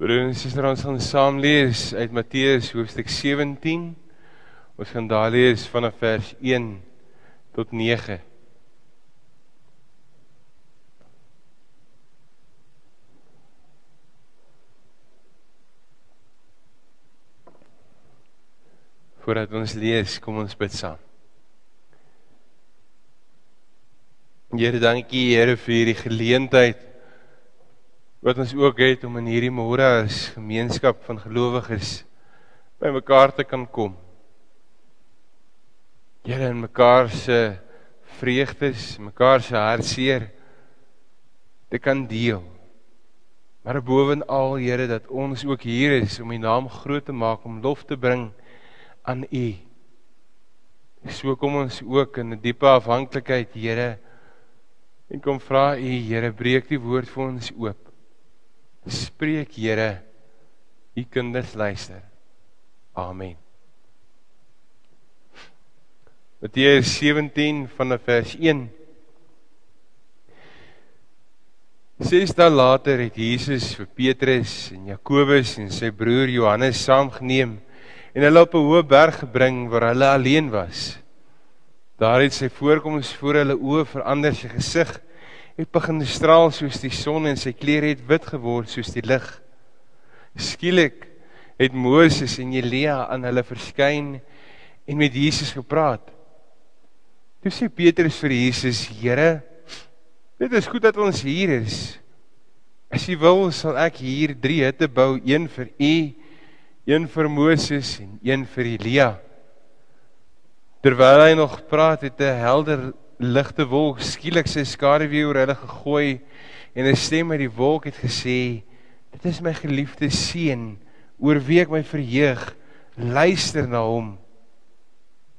Broer en suster, ons gaan saam lees uit Matteus hoofstuk 17. Ons gaan daar lees vanaf vers 1 tot 9. Voordat ons lees, kom ons bid saam. Here, dankie Here vir hierdie geleentheid wat ons ook het om in hierdie môre as gemeenskap van gelowiges by mekaar te kan kom. Here in mekaar se vreugdes, mekaar se hartseer te kan deel. Maar bovenal Here dat ons ook hier is om U naam groot te maak, om lof te bring aan U. So kom ons ook in 'n diepe afhanklikheid, Here. En kom vra U, Here, breek die woord vir ons oop. Spreek Here, u kinders luister. Amen. Matteus 17 vanaf vers 1. Ses dae later het Jesus vir Petrus en Jakobus en sy broer Johannes saamgeneem en hulle op 'n hoë berg gebring waar hulle alleen was. Daar het sy voorkoms voor hulle oë verander, sy gesig het begin straal soos die son en sy klere het wit geword soos die lig. Skielik het Moses en Elia aan hulle verskyn en met Jesus gepraat. Toe sê Petrus vir Jesus: "Here, dit is goed dat ons hier is. As U wil, sal ek hier 3 hutte bou, een vir U, een vir Moses en een vir Elia." Terwyl hy nog praat, het 'n helder ligte wolk skielik sy skaduwee oor hulle gegooi en 'n stem uit die wolk het gesê: "Dit is my geliefde seun, oor wie ek my verheug. Luister na hom."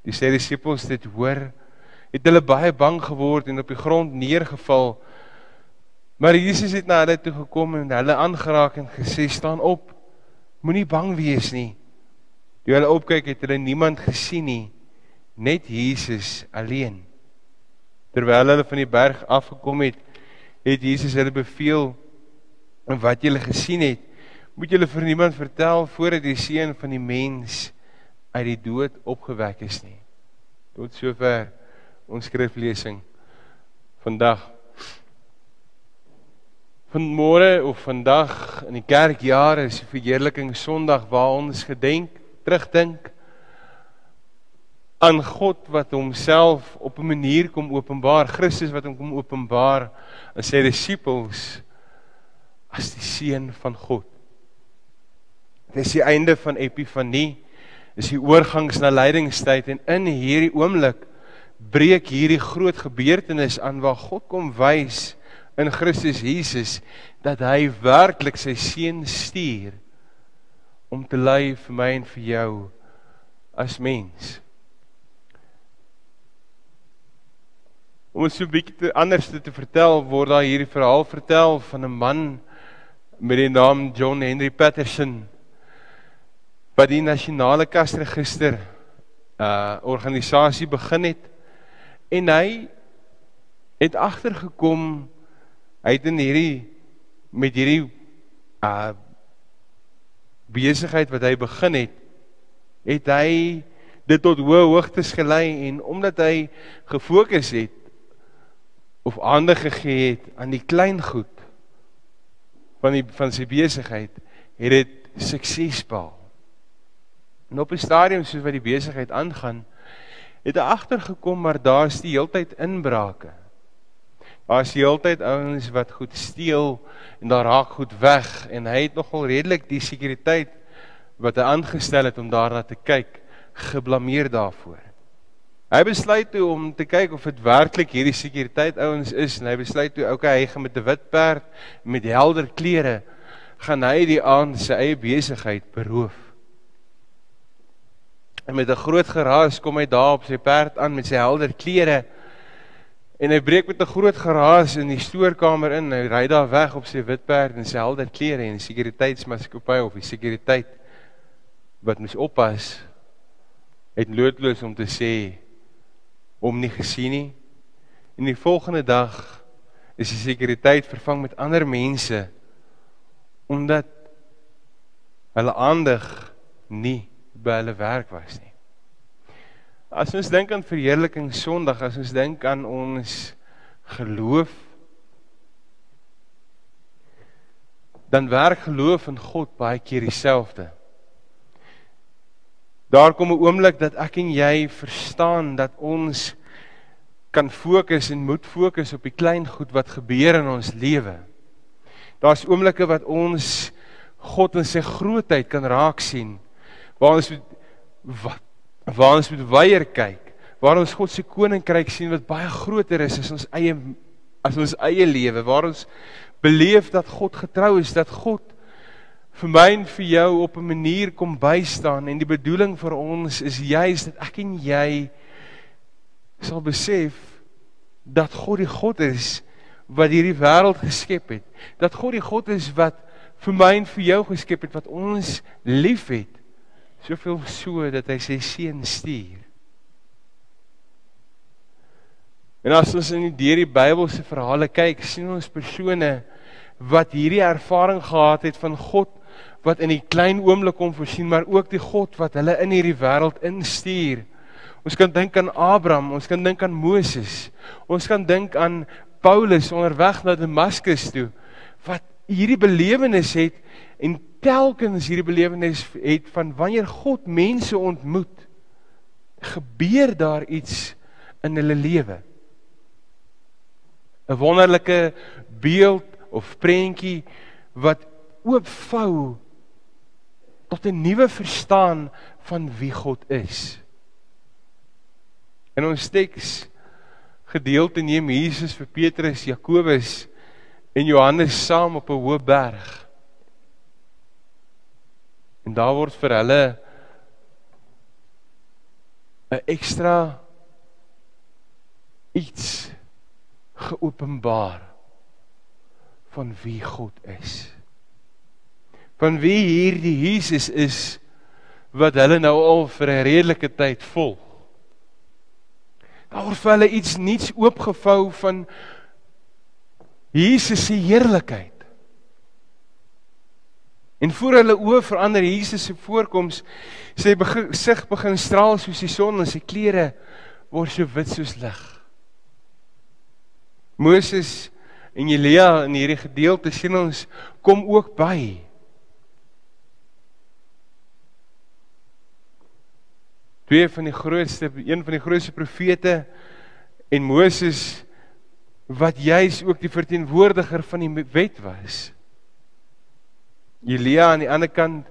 Die sê disippels dit hoor, het hulle baie bang geword en op die grond neergeval. Maar Jesus het na hulle toe gekom en hulle aangeraak en gesê: "Staan op. Moenie bang wees nie." Toe hulle opkyk, het hulle niemand gesien nie, net Jesus alleen. Terwyl hulle van die berg afgekom het, het Jesus hulle beveel en wat julle gesien het, moet julle vir niemand vertel voordat die seun van die mens uit die dood opgewek is nie. Tot sover ons skriflesing vandag. Vanmôre of vandag in die kerkjaar is die verheerliking Sondag waar ons gedenk, terugdink aan God wat homself op 'n manier kom openbaar, Christus wat hom kom openbaar aan sy disippels as die seun van God. Dit is die einde van Epifanie, is die oorgangs na lydingstyd en in hierdie oomblik breek hierdie groot gebeurtenis aan waar God kom wys in Christus Jesus dat hy werklik sy seun stuur om te lei vir my en vir jou as mens. Om dit so 'n bietjie anders te vertel, word daar hierdie verhaal vertel van 'n man met die naam John Henry Patterson wat die nasionale kasregister uh organisasie begin het. En hy het agtergekom hy het in hierdie met hierdie uh besigheid wat hy begin het het hy dit tot hoë hoogtes gelei en omdat hy gefokus het of aandag gegee het aan die klein goed van die van sy besigheid, het dit sukses behaal. En op 'n stadium soos wat die besigheid aangaan, het hy agtergekom maar daar's die heeltyd inbrake. Daar's die heeltyd ouens wat goed steel en daar raak goed weg en hy het nogal redelik die sekuriteit wat hy aangestel het om daarna te kyk, geblameer daarvoor. Hy besluit toe om te kyk of dit werklik hierdie sekuriteit ouens is en hy besluit toe okay hy gaan met 'n wit perd met helder klere gaan hy die aand sy eie besigheid beroof. En met 'n groot geraas kom hy daar op sy perd aan met sy helder klere en hy breek met 'n groot geraas in die stoorkamer in. Hy ry daar weg op sy wit perd en sy helder klere en die sekuriteitsmaatskappy of die sekuriteit wat mens oppas het loodloos om te sê hom nie gesien nie. En die volgende dag is die sekuriteit vervang met ander mense omdat hulle aandag nie by hulle werk was nie. As ons dink aan verheerliking Sondag, as ons dink aan ons geloof dan werk geloof in God baie keer dieselfde. Daar kom 'n oomblik dat ek en jy verstaan dat ons kan fokus en moet fokus op die klein goed wat gebeur in ons lewe. Daar's oomblikke wat ons God in sy grootheid kan raak sien. Waar ons wat waar ons moet weier kyk, waar ons God se koninkryk sien wat baie groter is as ons eie as ons eie lewe, waar ons beleef dat God getrou is, dat God vir my en vir jou op 'n manier kom bystaan en die bedoeling vir ons is juis dat ek en jy sal besef dat God die God is wat hierdie wêreld geskep het. Dat God die God is wat vir my en vir jou geskep het wat ons liefhet. Soveel so dat hy sy seun stuur. En as ons in die deur die Bybelse verhale kyk, sien ons persone wat hierdie ervaring gehad het van God wat in die klein oomblik kom voorsien, maar ook die God wat hulle in hierdie wêreld instuur. Ons kan dink aan Abraham, ons kan dink aan Moses. Ons kan dink aan Paulus onderweg na Damaskus toe wat hierdie belewenis het en telkens hierdie belewenis het van wanneer God mense ontmoet, gebeur daar iets in hulle lewe. 'n Wonderlike beeld of prentjie wat oopvou tot 'n nuwe verstaan van wie God is. In ons teks gedeelte neem Jesus vir Petrus, Jakobus en Johannes saam op 'n hoë berg. En daar word vir hulle 'n ekstra iets geopenbaar van wie God is van wie hierdie Jesus is wat hulle nou al vir 'n redelike tyd volg. Daar word vir hulle iets nuuts oopgevou van Jesus se heerlikheid. En voor hulle oë verander Jesus se voorkoms, sy gesig begin straal soos die son en sy klere word so wit soos lig. Moses en Elia in hierdie gedeelte sien ons kom ook by. Twee van die grootste een van die grootste profete en Moses wat juis ook die verteenwoordiger van die wet was. Elia aan die ander kant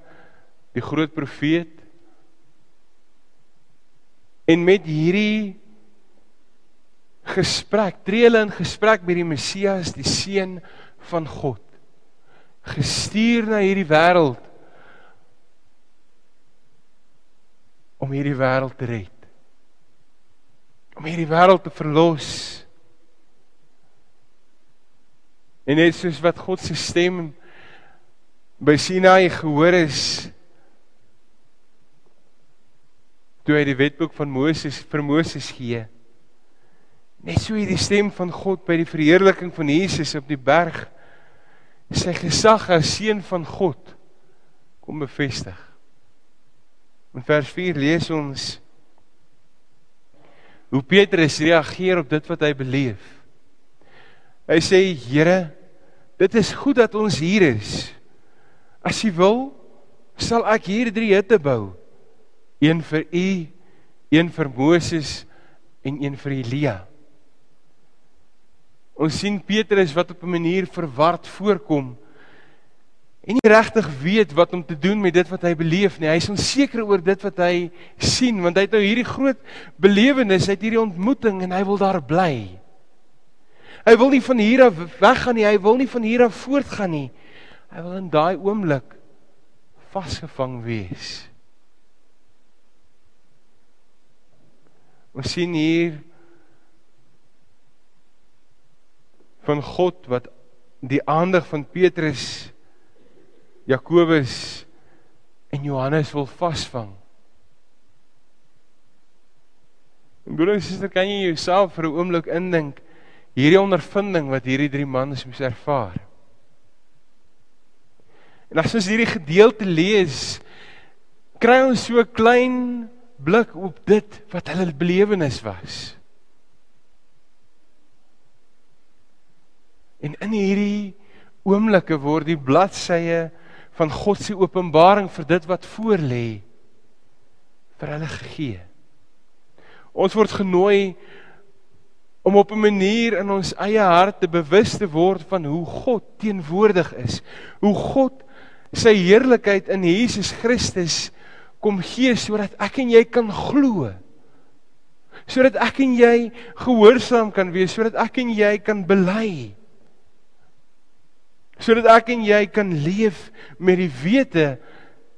die groot profeet en met hierdie gesprek tree hulle in gesprek met die Messias, die seun van God gestuur na hierdie wêreld om hierdie wêreld te red. Om hierdie wêreld te verlos. En net soos wat God se stem by Sinai gehoor is toe hy die wetboek van Moses vir Moses gee. Net so hierdie stem van God by die verheerliking van Jesus op die berg sy gesag as seun van God kom bevestig. In vers 4 lees ons hoe Petrus reageer op dit wat hy beleef. Hy sê: "Here, dit is goed dat ons hier is. As U wil, sal ek hier drie hutte bou. Een vir U, een vir Moses en een vir Elia." Ons sien Petrus wat op 'n manier verward voorkom en nie regtig weet wat om te doen met dit wat hy beleef nie. Hy is onseker oor dit wat hy sien want hy het nou hierdie groot belewenis, hy het hierdie ontmoeting en hy wil daar bly. Hy wil nie van hier af weggaan nie, hy wil nie van hier af voortgaan nie. Hy wil in daai oomblik vasgevang wees. Ons sien hier van God wat die aandag van Petrus Jakobus en Johannes wil vasvang. En broer en suster, kan jy jouself vir 'n oomblik indink hierdie ondervinding wat hierdie drie mans moes ervaar? En as ons hierdie gedeelte lees, kry ons so 'n klein blik op dit wat hulle belewenis was. En in hierdie oomblikke word die bladsye van God se openbaring vir dit wat voor lê vir hulle gegee. Ons word genooi om op 'n manier in ons eie harte bewus te word van hoe God teenwoordig is. Hoe God sy heerlikheid in Jesus Christus kom gee sodat ek en jy kan glo. Sodat ek en jy gehoorsaam kan wees, sodat ek en jy kan bely. Sodat ek en jy kan leef met die wete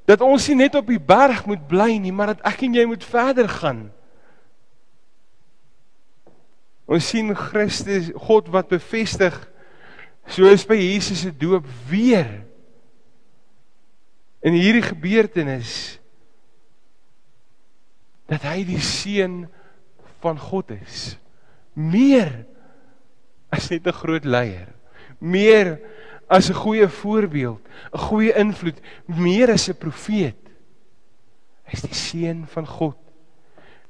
dat ons nie net op die berg moet bly nie, maar dat ek en jy moet verder gaan. Ons sien Christus, God wat bevestig soos by Jesus se doop weer in hierdie gebeurtenis dat hy die seun van God is. Meer as net 'n groot leier, meer as 'n goeie voorbeeld, 'n goeie invloed, meer as 'n profeet. Hy's die seun van God.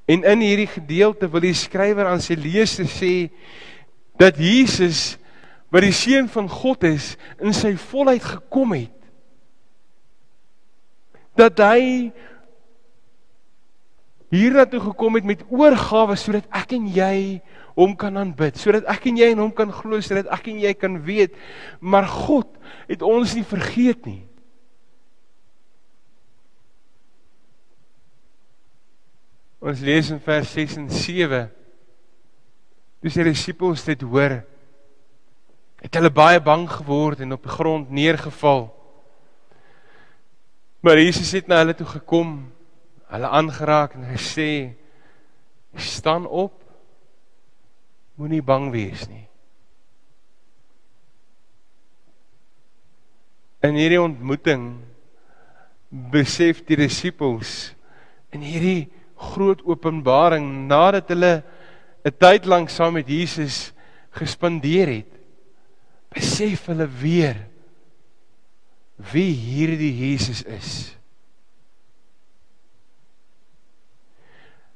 En in hierdie gedeelte wil die skrywer aan sy lesers sê dat Jesus wat die seun van God is in sy volheid gekom het. Dat hy hiernatoe gekom het met oorgawe sodat ek en jy hom kan aanbid, sodat ek en jy in hom kan glo, sodat ek en jy kan weet, maar God het ons nie vergeet nie. Ons lees in vers 6 en 7. Toe sy disippels dit hoor, het hulle baie bang geword en op die grond neergeval. Maar Jesus het na hulle toe gekom, hulle aangeraak en gesê: "Staan op. Moenie bang wees nie." In hierdie ontmoeting besef die disippels in hierdie groot openbaring nadat hulle 'n tyd lank saam met Jesus gespandeer het. Besef hulle weer wie hierdie Jesus is.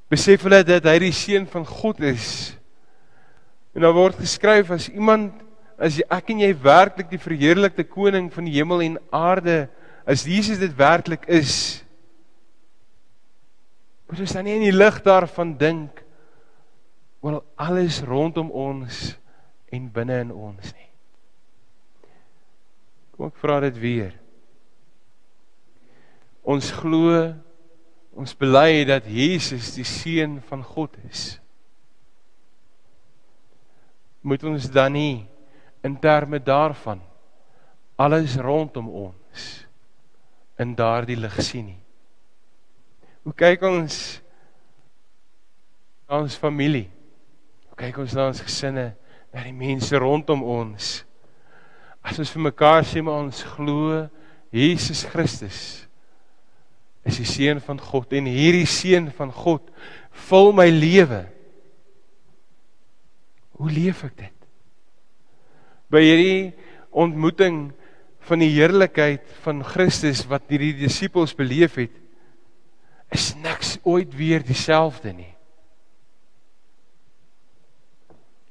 Besef hulle dat hy die seun van God is. En daar word geskryf as iemand as ek en jy werklik die verheerlikte koning van die hemel en aarde as Jesus dit werklik is Moet ons dan nie in die lig daarvan dink oor alles rondom ons en binne in ons nie. Kom ek vra dit weer. Ons glo ons bely dat Jesus die seun van God is. Moet ons dan nie in terme daarvan alles rondom ons in daardie lig sien nie. Hoe kyk ons na ons familie? Hoe kyk ons na ons gesinne, na die mense rondom ons? As ons vir mekaar sê maar ons glo Jesus Christus is die seun van God en hierdie seun van God vul my lewe. Hoe leef ek dit? By hierdie ontmoeting van die heerlikheid van Christus wat hierdie disippels beleef het, is niks ooit weer dieselfde nie.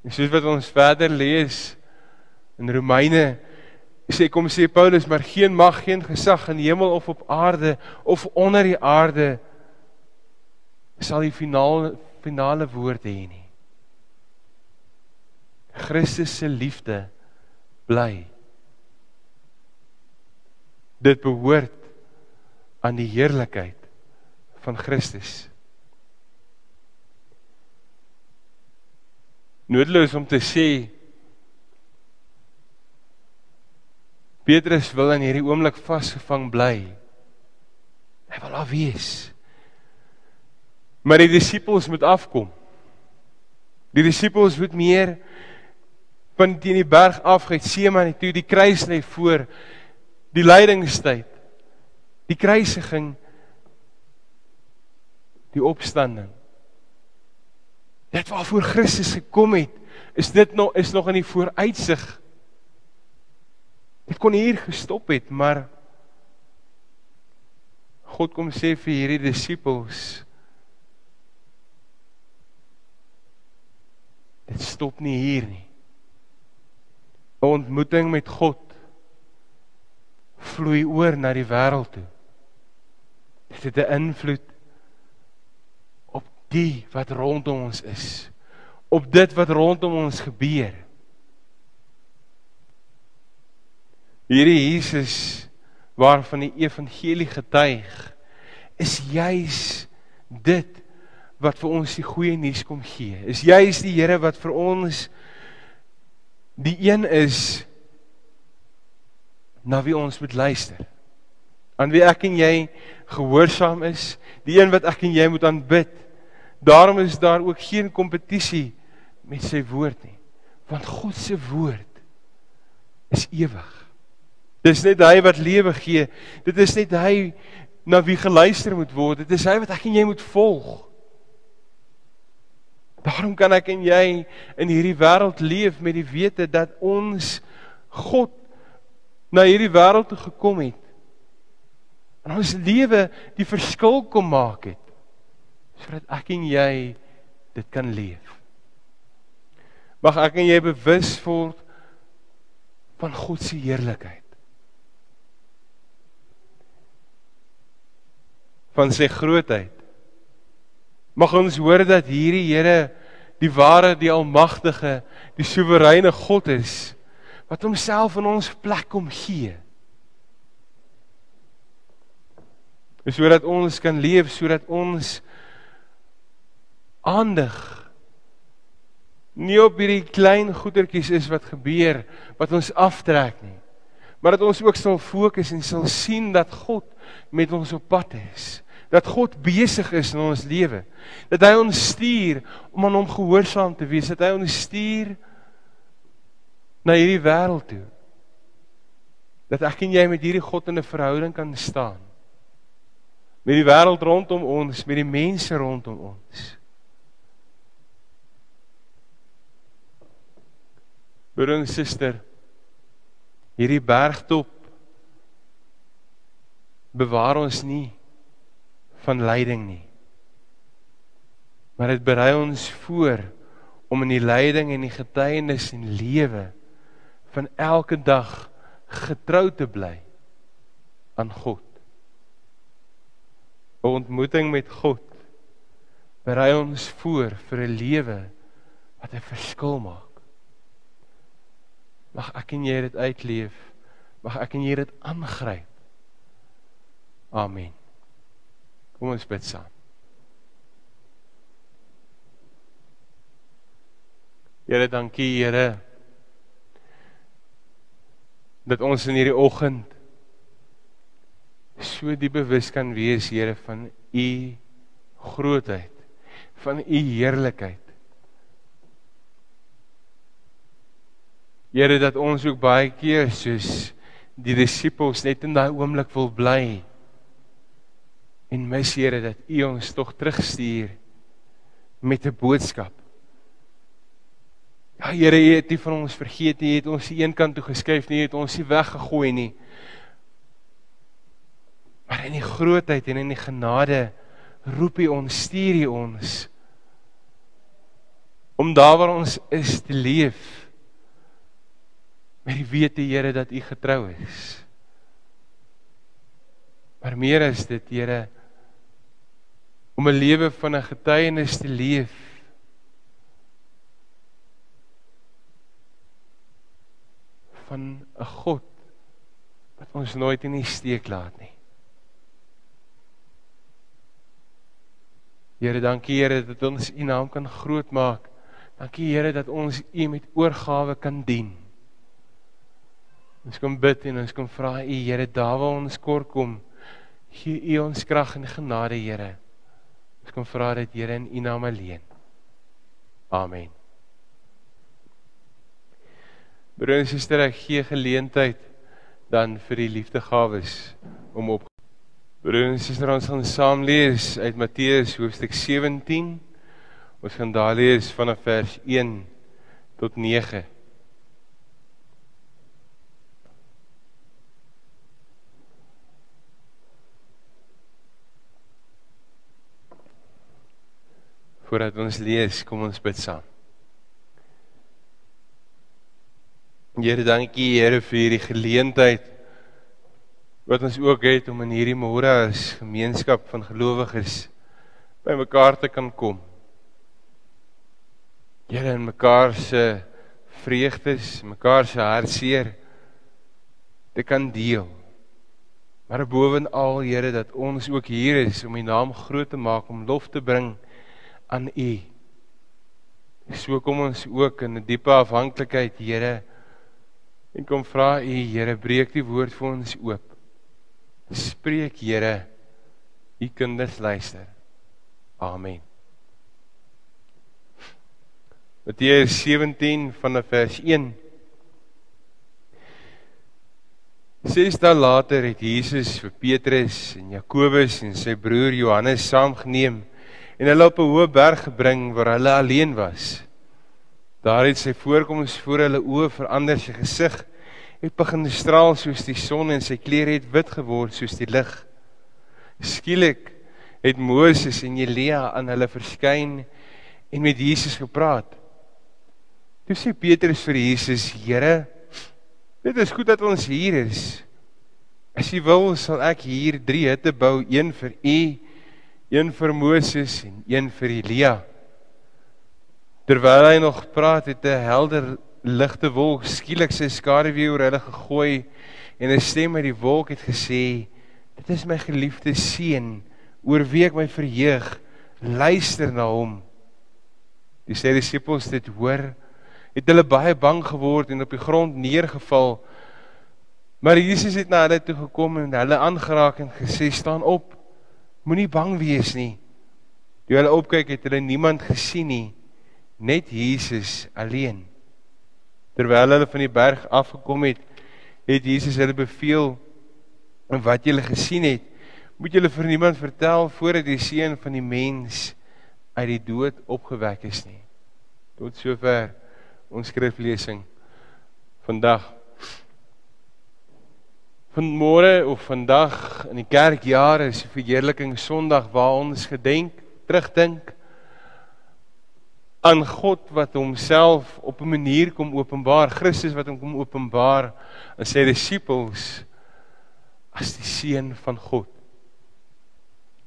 En soos wat ons verder lees in Romeine sê kom sê Paulus maar geen mag geen gesag in die hemel of op aarde of onder die aarde sal die finale finale woord hê nie. Christus se liefde bly. Dit behoort aan die heerlikheid van Christus. Noodloos om te sê Petrus wil in hierdie oomblik vasgevang bly. Hy wil daar wees. Maar die disippels moet afkom. Die disippels moet meer van teen die berg af maar toe die kruis lê voor die lydingstyd. Die kruisiging die opstanding. Dit waarvoor Christus gekom het, is dit nog is nog in die vooruitsig. Dit kon hier gestop het, maar God kom sê vir hierdie disippels Dit stop nie hier nie. 'n Ontmoeting met God vloei oor na die wêreld toe. Dit het 'n invloed op die wat rondom ons is. Op dit wat rondom ons gebeur. Hierdie Jesus waarvan die evangelie getuig is juis dit wat vir ons die goeie nuus kom gee. Is juis die Here wat vir ons die een is na wie ons moet luister. Aan wie ek en jy gehoorsaam is, die een wat ek en jy moet aanbid. Daarom is daar ook geen kompetisie met sy woord nie, want God se woord is ewig. Dis net hy wat lewe gee. Dit is net hy na wie geluister moet word. Dit is hy wat ek en jy moet volg. Daarom kan ek en jy in hierdie wêreld leef met die wete dat ons God na hierdie wêreld toe gekom het. En ons lewe die verskil kom maak het sodat ek en jy dit kan leef. Mag ek en jy bewus word van God se heerlikheid. van sy grootheid. Mag ons hoor dat hierdie Here die ware, die almagtige, die soewereine God is wat homself in ons plek kom gee. Sodat ons kan leef, sodat ons aandig nie op hierdie klein goetertjies is wat gebeur wat ons aftrek nie. Maar dat ons ook sal fokus en sal sien dat God met ons op pad is dat God besig is in ons lewe. Dat hy ons stuur om aan hom gehoorsaam te wees, dat hy ons stuur na hierdie wêreld toe. Dat ek en jy met hierdie God in 'n verhouding kan staan. Met die wêreld rondom ons, met die mense rondom ons. Broer en suster, hierdie bergtop bewaar ons nie van lyding nie. Maar dit berei ons voor om in die lyding en die getuienis en lewe van elke dag getrou te bly aan God. 'n Ontmoeting met God berei ons voor vir 'n lewe wat 'n verskil maak. Mag ek en jy dit uitleef. Mag ek en jy dit aangryp. Amen. Kom ons bid saam. Here, dankie Here dat ons in hierdie oggend so diep bewus kan wees Here van u grootheid, van u heerlikheid. Here dat ons ook baie keer soos die disippels net in daai oomblik wil bly En mis Here dat U ons tog terugstuur met 'n boodskap. Ja Here, U het nie van ons vergeet nie, U het ons die een kant toe geskuif nie, U het ons nie weggegooi nie. Maar in die grootheid en in die genade roep U ons, stuur U ons om daar waar ons is te leef met die wete Here dat U getrou is. Maar meer is dit, Here, om 'n lewe van 'n getuienis te leef. van 'n God wat ons nooit in die steek laat nie. Here, dankie Here dat ons U naam kan grootmaak. Dankie Here dat ons U met oorgawe kan dien. Ons kom bid en ons kom vra U Here, daar waar ons kort kom, gee U ons krag en genade, Here. Ek kom vra dit Here in U naam alleen. Amen. Broer en suster, ek gee geleentheid dan vir die liefdegawes om op Broer en suster, ons gaan saam lees uit Matteus hoofstuk 17. Ons gaan daar lees vanaf vers 1 tot 9. Voordat ons lees, kom ons bid saam. Here, dankie Here vir hierdie geleentheid wat ons ook het om in hierdie môre as gemeenskap van gelowiges by mekaar te kan kom. Here in mekaar se vreugdes, mekaar se hartseer te kan deel. Maar bovenal Here dat ons ook hier is om U naam groot te maak, om lof te bring aan U. So kom ons ook in 'n diepe afhanklikheid, Here. En kom vra U, Here, breek die woord vir ons oop. Spreek, Here. U kinders luister. Amen. Matteus 17 vanaf vers 1 Ses dae later het Jesus vir Petrus en Jakobus en sy broer Johannes saamgeneem en hulle op 'n hoë berg gebring waar hulle alleen was. Daar het sy voorkoms voor hulle oë verander, sy gesig het begin straal soos die son en sy klere het wit geword soos die lig. Skielik het Moses en Elia aan hulle verskyn en met Jesus gepraat. Toe sê Petrus vir Jesus: "Here, Dit is goed dat ons hier is. As jy wil, sal ek hier 3 hitte bou, een vir u, een vir Moses en een vir Elia. Terwyl hy nog praat, het 'n helder ligte wolk skielik sy skaduwee oor hulle gegooi en 'n stem uit die wolk het gesê: "Dit is my geliefde seun, oor wie ek my verheug. Luister na hom." Die sê disippels dit hoor het hulle baie bang geword en op die grond neergeval. Maar Jesus het na hulle toe gekom en hulle aangeraak en gesê: "Staan op. Moenie bang wees nie." Toe hulle opkyk, het hulle niemand gesien nie, net Jesus alleen. Terwyl hulle van die berg afgekom het, het Jesus hulle beveel: "En wat julle gesien het, moet julle vir niemand vertel voordat die seun van die mens uit die dood opgewek is nie." Tot sover ons skriflesing vandag. Vanmôre of vandag in die kerkjaar is die verheerliking Sondag waar ons gedenk, terugdink aan God wat homself op 'n manier kom openbaar, Christus wat hom kom openbaar aan sy disippels as die seun van God.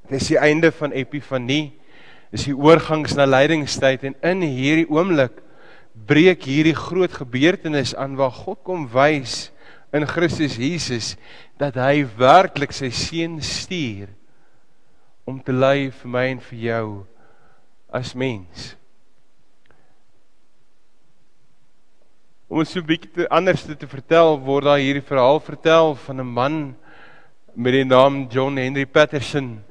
Dit is die einde van Epifanie, is die oorgangs na lydingstyd en in hierdie oomblik breek hierdie groot gebeurtenis aan waar God kom wys in Christus Jesus dat hy werklik sy seun stuur om te lei vir my en vir jou as mens. Om so 'n bietjie anders te vertel word daar hierdie verhaal vertel van 'n man met die naam John Henry Patterson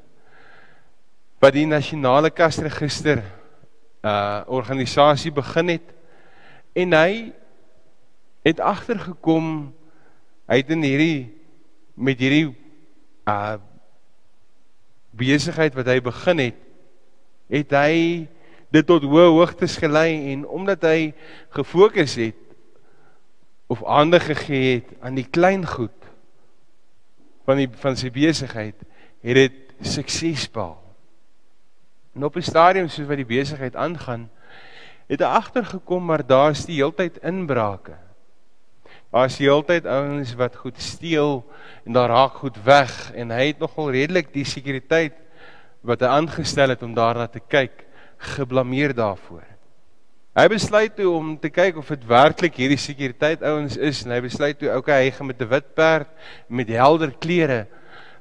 wat die nasionale kasregister uh organisasie begin het En hy het agtergekom hy het in hierdie met hierdie uh besigheid wat hy begin het, het hy dit tot hoë hoogtes gelei en omdat hy gefokus het of aandag gegee het aan die klein goed van die van sy besigheid, het dit sukses behaal. En op 'n stadium soos wat die besigheid aangaan, het hy agtergekom maar daar's die heeltyd inbrake. Daar's heeltyd ouens wat goed steel en daar raak goed weg en hy het nogal redelik die sekuriteit wat hy aangestel het om daarna te kyk geblameer daarvoor. Hy besluit toe om te kyk of dit werklik hierdie sekuriteit ouens is en hy besluit toe okay hy gaan met 'n wit perd met helder klere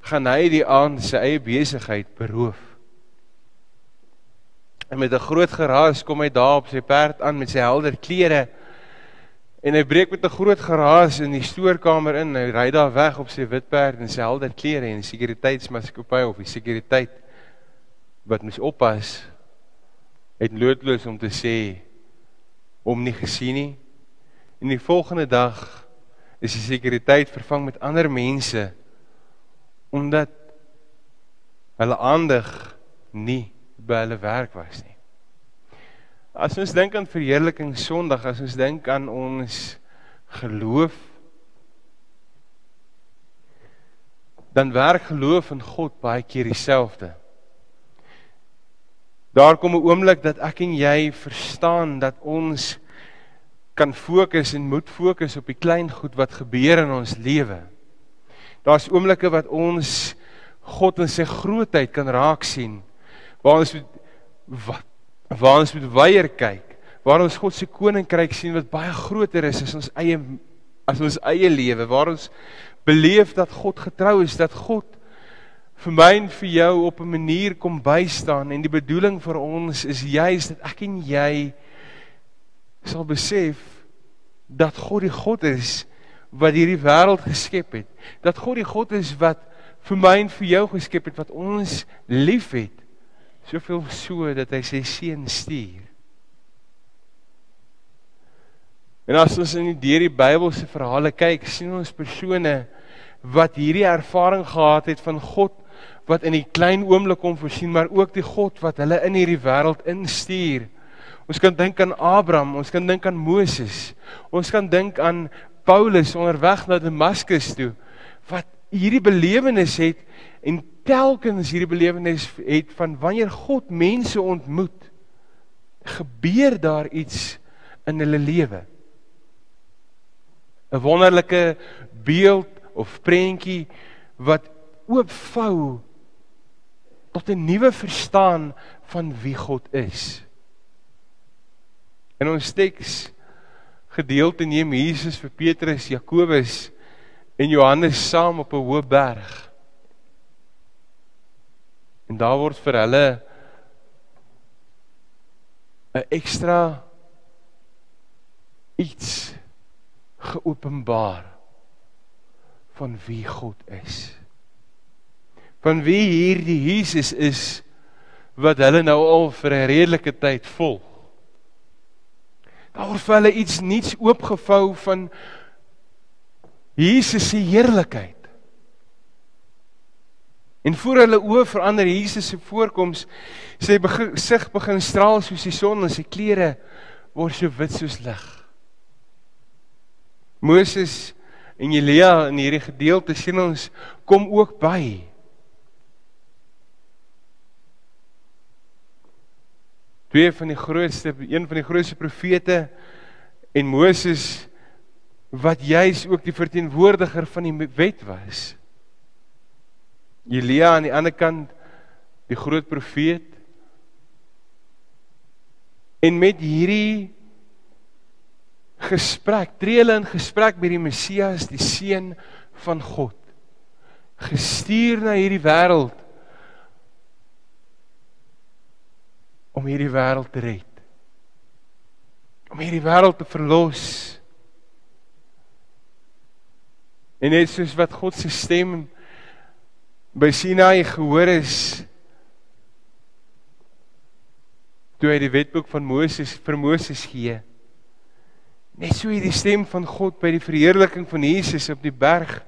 gaan hy die aand sy eie besigheid beroof. En met 'n groot geraas kom hy daar op sy perd aan met sy helder klere. En hy breek met 'n groot geraas in die stoorkamer in. Hy ry daar weg op sy wit perd en sy helder klere en die sekuriteitsmaatskappy of die sekuriteit wat mens oppas het loodloos om te sê om nie gesien nie. En die volgende dag is die sekuriteit vervang met ander mense omdat hulle aandag nie by hulle werk was nie. As ons dink aan verheerliking Sondag, as ons dink aan ons geloof, dan werk geloof in God baie keer dieselfde. Daar kom 'n oomblik dat ek en jy verstaan dat ons kan fokus en moet fokus op die klein goed wat gebeur in ons lewe. Daar's oomblikke wat ons God in sy grootheid kan raak sien. Waar ons wat waar ons moet weier kyk, waar ons God se koninkryk sien wat baie groter is as ons eie as ons eie lewe, waar ons beleef dat God getrou is, dat God vir my en vir jou op 'n manier kom bystaan en die bedoeling vir ons is juis dat ek en jy sal besef dat God die God is wat hierdie wêreld geskep het. Dat God die God is wat vir my en vir jou geskep het wat ons liefhet. Soveel so dat hy sy seun stuur. En as ons in die deur die Bybelse verhale kyk, sien ons persone wat hierdie ervaring gehad het van God wat in die klein oomblik kom voorsien, maar ook die God wat hulle in hierdie wêreld instuur. Ons kan dink aan Abraham, ons kan dink aan Moses. Ons kan dink aan Paulus onderweg na Damaskus toe wat hierdie belewenis het en telkens hierdie belewenis het van wanneer God mense ontmoet, gebeur daar iets in hulle lewe. 'n Wonderlike beeld of prentjie wat oopvou tot 'n nuwe verstaan van wie God is. In ons teks gedeelte neem Jesus vir Petrus, Jakobus en Johannes saam op 'n hoë berg. En daar word vir hulle 'n ekstra iets geopenbaar van wie God is van wie hierdie Jesus is wat hulle nou al vir 'n redelike tyd volg. Daar word vir hulle iets nuuts oopgevou van Jesus se heerlikheid. En voor hulle oë verander Jesus se voorkoms, sy gesig begin straal soos die son en sy klere word so wit soos lig. Moses en Elia in hierdie gedeelte sien ons kom ook by. twee van die grootste een van die grootste profete en Moses wat juis ook die verteenwoordiger van die wet was. Elia aan die ander kant die groot profeet en met hierdie gesprek tree hulle in gesprek met die Messias, die seun van God gestuur na hierdie wêreld om hierdie wêreld te red. Om hierdie wêreld te verlos. En net soos wat God se stem by Sinai gehoor is toe hy die wetboek van Moses vir Moses gee. Net so hierdie stem van God by die verheerliking van Jesus op die berg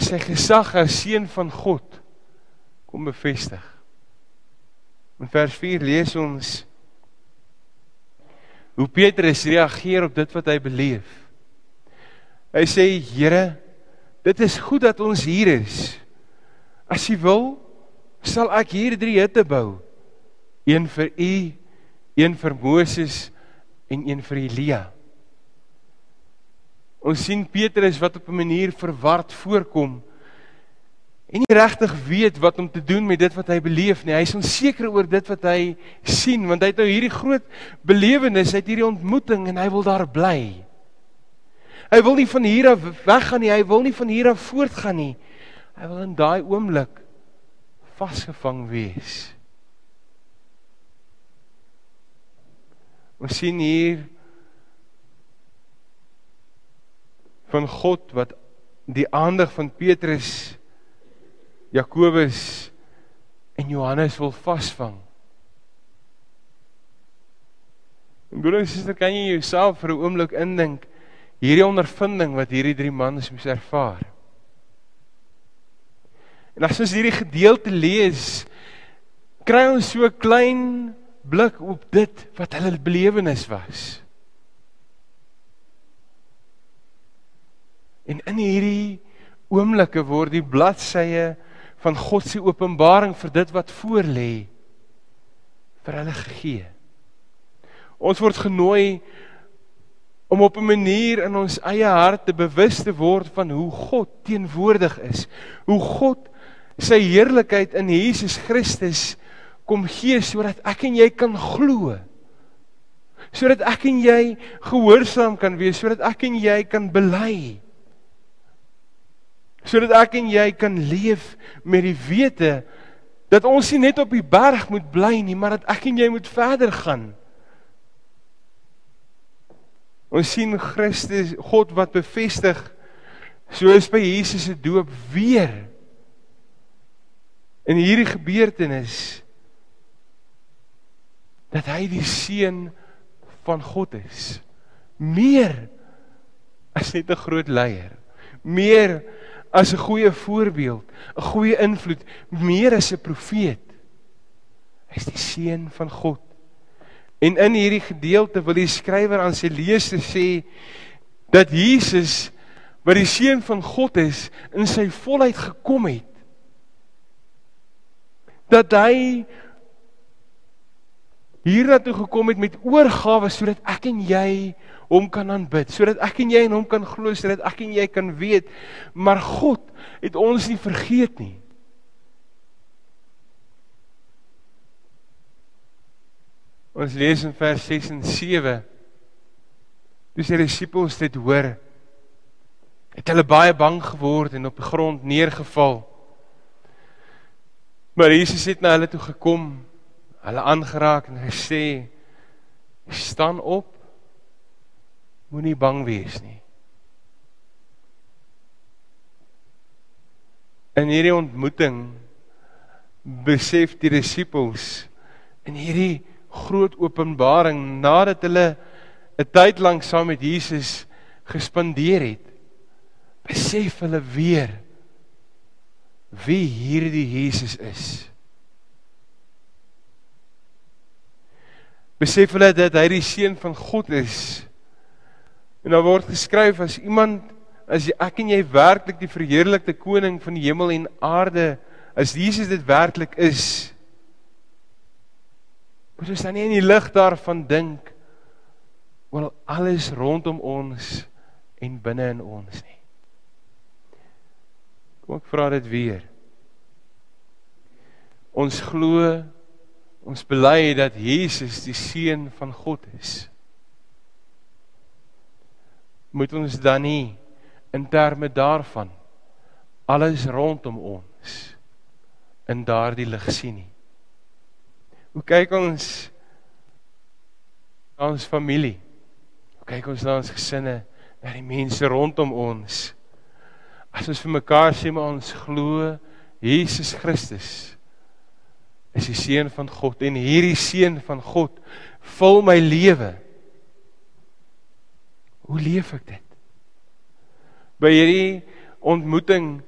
sy gesag as seun van God kom bevestig. In vers 4 lees ons hoe Petrus reageer op dit wat hy beleef. Hy sê: "Here, dit is goed dat ons hier is. As U wil, sal ek hier drie hutte bou. Een vir U, een vir Moses en een vir Elia." Ons sien Petrus wat op 'n manier verward voorkom en nie regtig weet wat om te doen met dit wat hy beleef nie. Hy is onseker oor dit wat hy sien want hy het nou hierdie groot belewenis, hy het hierdie ontmoeting en hy wil daar bly. Hy wil nie van hier af weggaan nie, hy wil nie van hier af voortgaan nie. Hy wil in daai oomblik vasgevang wees. Ons sien hier van God wat die aandag van Petrus Jakobus en Johannes wil vasvang. En broer en suster, kan jy jouself vir 'n oomblik indink hierdie ondervinding wat hierdie drie mans moes ervaar? En as ons hierdie gedeelte lees, kry ons so 'n klein blik op dit wat hulle belewenis was. En in hierdie oomblikke word die bladsye van God se openbaring vir dit wat voor lê vir hulle gegee. Ons word genooi om op 'n manier in ons eie harte bewus te word van hoe God teenwoordig is. Hoe God sy heerlikheid in Jesus Christus kom gee sodat ek en jy kan glo. Sodat ek en jy gehoorsaam kan wees, sodat ek en jy kan bely. Sodat ek en jy kan leef met die wete dat ons nie net op die berg moet bly nie, maar dat ek en jy moet verder gaan. Ons sien Christus, God wat bevestig soos by Jesus se doop weer in hierdie gebeurtenis dat hy die seun van God is. Meer as net 'n groot leier, meer as 'n goeie voorbeeld, 'n goeie invloed, meer as 'n profeet. Hy's die seun van God. En in hierdie gedeelte wil die skrywer aan sy lesers sê dat Jesus wat die seun van God is in sy volheid gekom het. Dat hy hiernatoe gekom het met oorgawe sodat ek en jy hom kan aanbid, sodat ek en jy in hom kan glo, sodat ek en jy kan weet, maar God het ons nie vergeet nie. Ons lees in vers 6 en 7. Toe sy disippels dit hoor, het hulle baie bang geword en op die grond neergeval. Maar Jesus het na hulle toe gekom, hulle aangeraak en gesê: "Staan op. Moenie bang wees nie." In hierdie ontmoeting besef die disippels in hierdie groot openbaring nadat hulle 'n tyd lank saam met Jesus gespandeer het. Besef hulle weer wie hierdie Jesus is. Besef hulle dat hy die seun van God is. En daar word geskryf as iemand as ek en jy werklik die verheerlikte koning van die hemel en aarde as Jesus dit werklik is Moet ons dan nie in die lig daarvan dink oor alles rondom ons en binne in ons nie. Kom ek vra dit weer. Ons glo ons bely dat Jesus die seun van God is. Moet ons dan nie in terme daarvan alles rondom ons in daardie lig sien nie. Hoe kyk ons na ons familie? Hoe kyk ons na ons gesinne, na die mense rondom ons? As ons vir mekaar sê maar ons glo Jesus Christus is die seun van God en hierdie seun van God vul my lewe. Hoe leef ek dit? By hierdie ontmoeting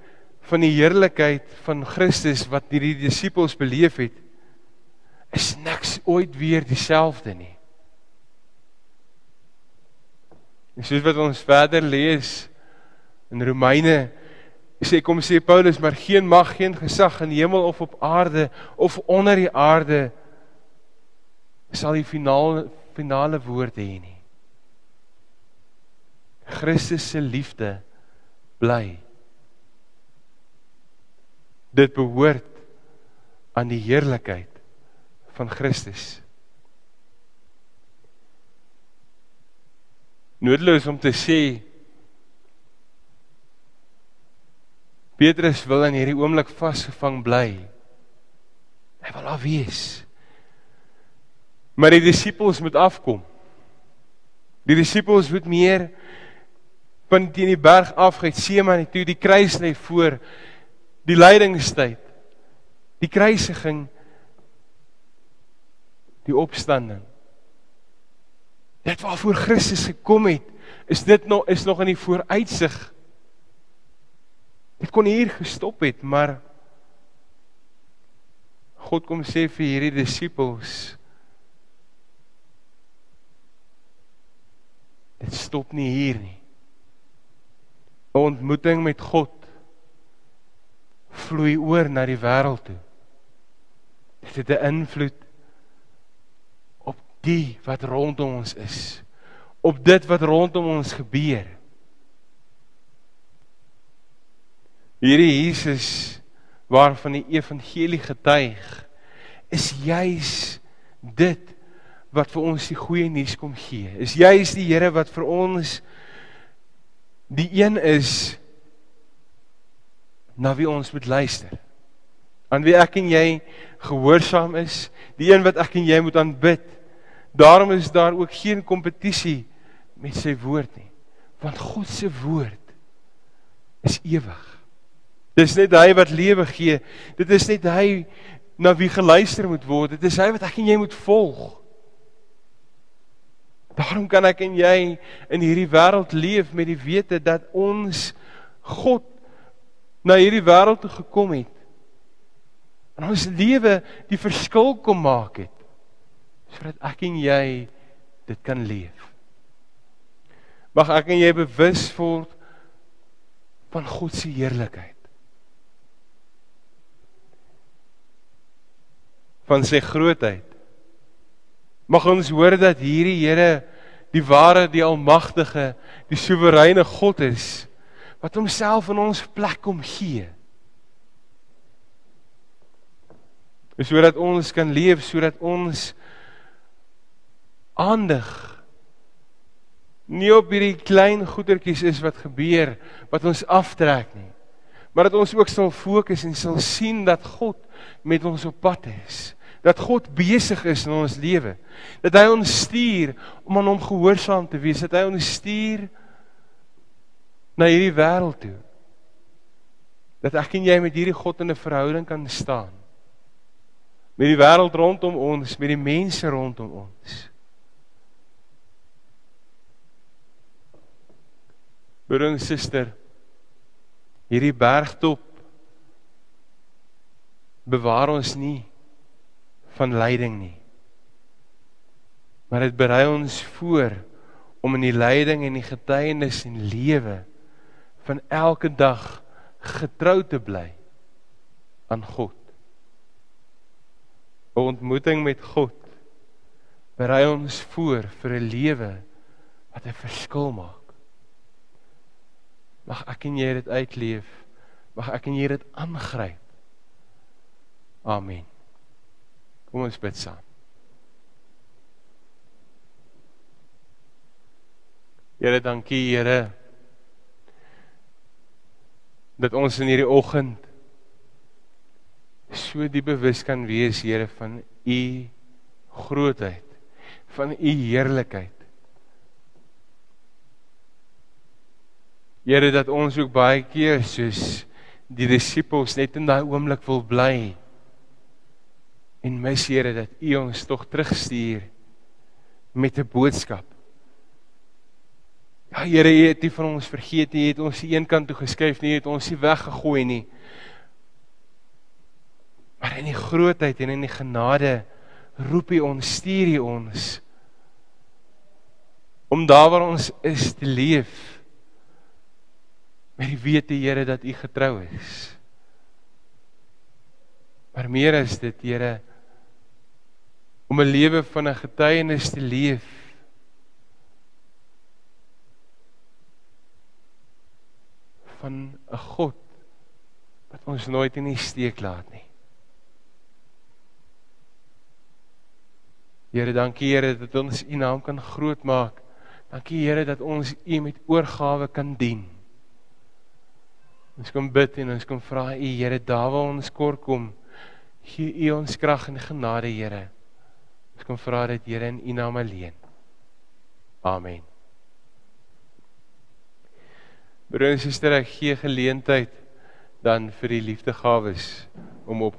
van die heerlikheid van Christus wat hierdie disippels beleef het, is niks ooit weer dieselfde nie. En soos wat ons verder lees in Romeine sê kom sê Paulus maar geen mag geen gesag in die hemel of op aarde of onder die aarde sal die finale finale woord hê nie. Christus se liefde bly. Dit behoort aan die heerlikheid van Christus. Noodloos om te sê Petrus wil in hierdie oomblik vasgevang bly. Hy wil af wees. Maar die disippels moet afkom. Die disippels moet meer van teen die berg af Getsemane toe die kruis lê voor die lydingstyd. Die kruisiging die opstanding. Dit waarvoor Christus gekom het, is dit nog is nog in die vooruitsig. Dit kon hier gestop het, maar God kom sê vir hierdie disippels Dit stop nie hier nie. 'n Ontmoeting met God vloei oor na die wêreld toe. Dit het 'n invloed die wat rondom ons is. Op dit wat rondom ons gebeur. Hierdie Jesus waarvan die evangelie getuig is juis dit wat vir ons die goeie nuus kom gee. Is juis die Here wat vir ons die een is na wie ons moet luister. Aan wie ek en jy gehoorsaam is, die een wat ek en jy moet aanbid. Daarom is daar ook geen kompetisie met sy woord nie, want God se woord is ewig. Dis net hy wat lewe gee. Dit is net hy na wie geluister moet word. Dit is hy wat ek en jy moet volg. Daarom kan ek en jy in hierdie wêreld leef met die wete dat ons God na hierdie wêreld toe gekom het. En ons lewe die verskil kom maak het sodat ek en jy dit kan leef. Mag ek en jy bewus word van God se heerlikheid. Van sy grootheid. Mag ons hoor dat hierdie Here die ware, die almagtige, die soewereine God is wat homself in ons plek kom gee. Sodat ons kan leef, sodat ons aandig nie op hierdie klein goetertjies is wat gebeur wat ons aftrek nie. Maar dat ons ook sal fokus en sal sien dat God met ons op pad is dat God besig is in ons lewe. Dat hy ons stuur om aan hom gehoorsaam te wees, dat hy ons stuur na hierdie wêreld toe. Dat ek en jy met hierdie God in 'n verhouding kan staan. Met die wêreld rondom ons, met die mense rondom ons. Broer en suster, hierdie bergtop bewaar ons nie van lyding nie. Maar dit berei ons voor om in die lyding en die getuienis en lewe van elke dag getrou te bly aan God. 'n Ontmoeting met God berei ons voor vir 'n lewe wat 'n verskil maak. Mag ek en jy dit uitleef. Mag ek en jy dit aangryp. Amen. Kom ons bid saam. Here, dankie Here dat ons in hierdie oggend so diep bewus kan wees Here van u grootheid, van u heerlikheid. Here dat ons ook baie keer soos die disippels net in daai oomblik wil bly mis Here dat U ons tog terugstuur met 'n boodskap. Ja Here, U het nie van ons vergeet nie, U het ons die een kant toe geskuif nie, U het ons nie weggegooi nie. Maar in die grootheid en in die genade roep U ons, stuur U ons om daar waar ons is te leef met die wete Here dat U getrou is. Maar meer is dit Here om 'n lewe van 'n getuienis te leef. van 'n God wat ons nooit in die steek laat nie. Here, dankie Here dat ons U naam kan grootmaak. Dankie Here dat ons U met oorgawe kan dien. Ons kom bid en ons kom vra U Here, daar waar ons kort kom, gee U ons krag en genade, Here. Ek kom vra dit Here in U naam alleen. Amen. Broers en susters, ek gee geleentheid dan vir die liefdegawes om op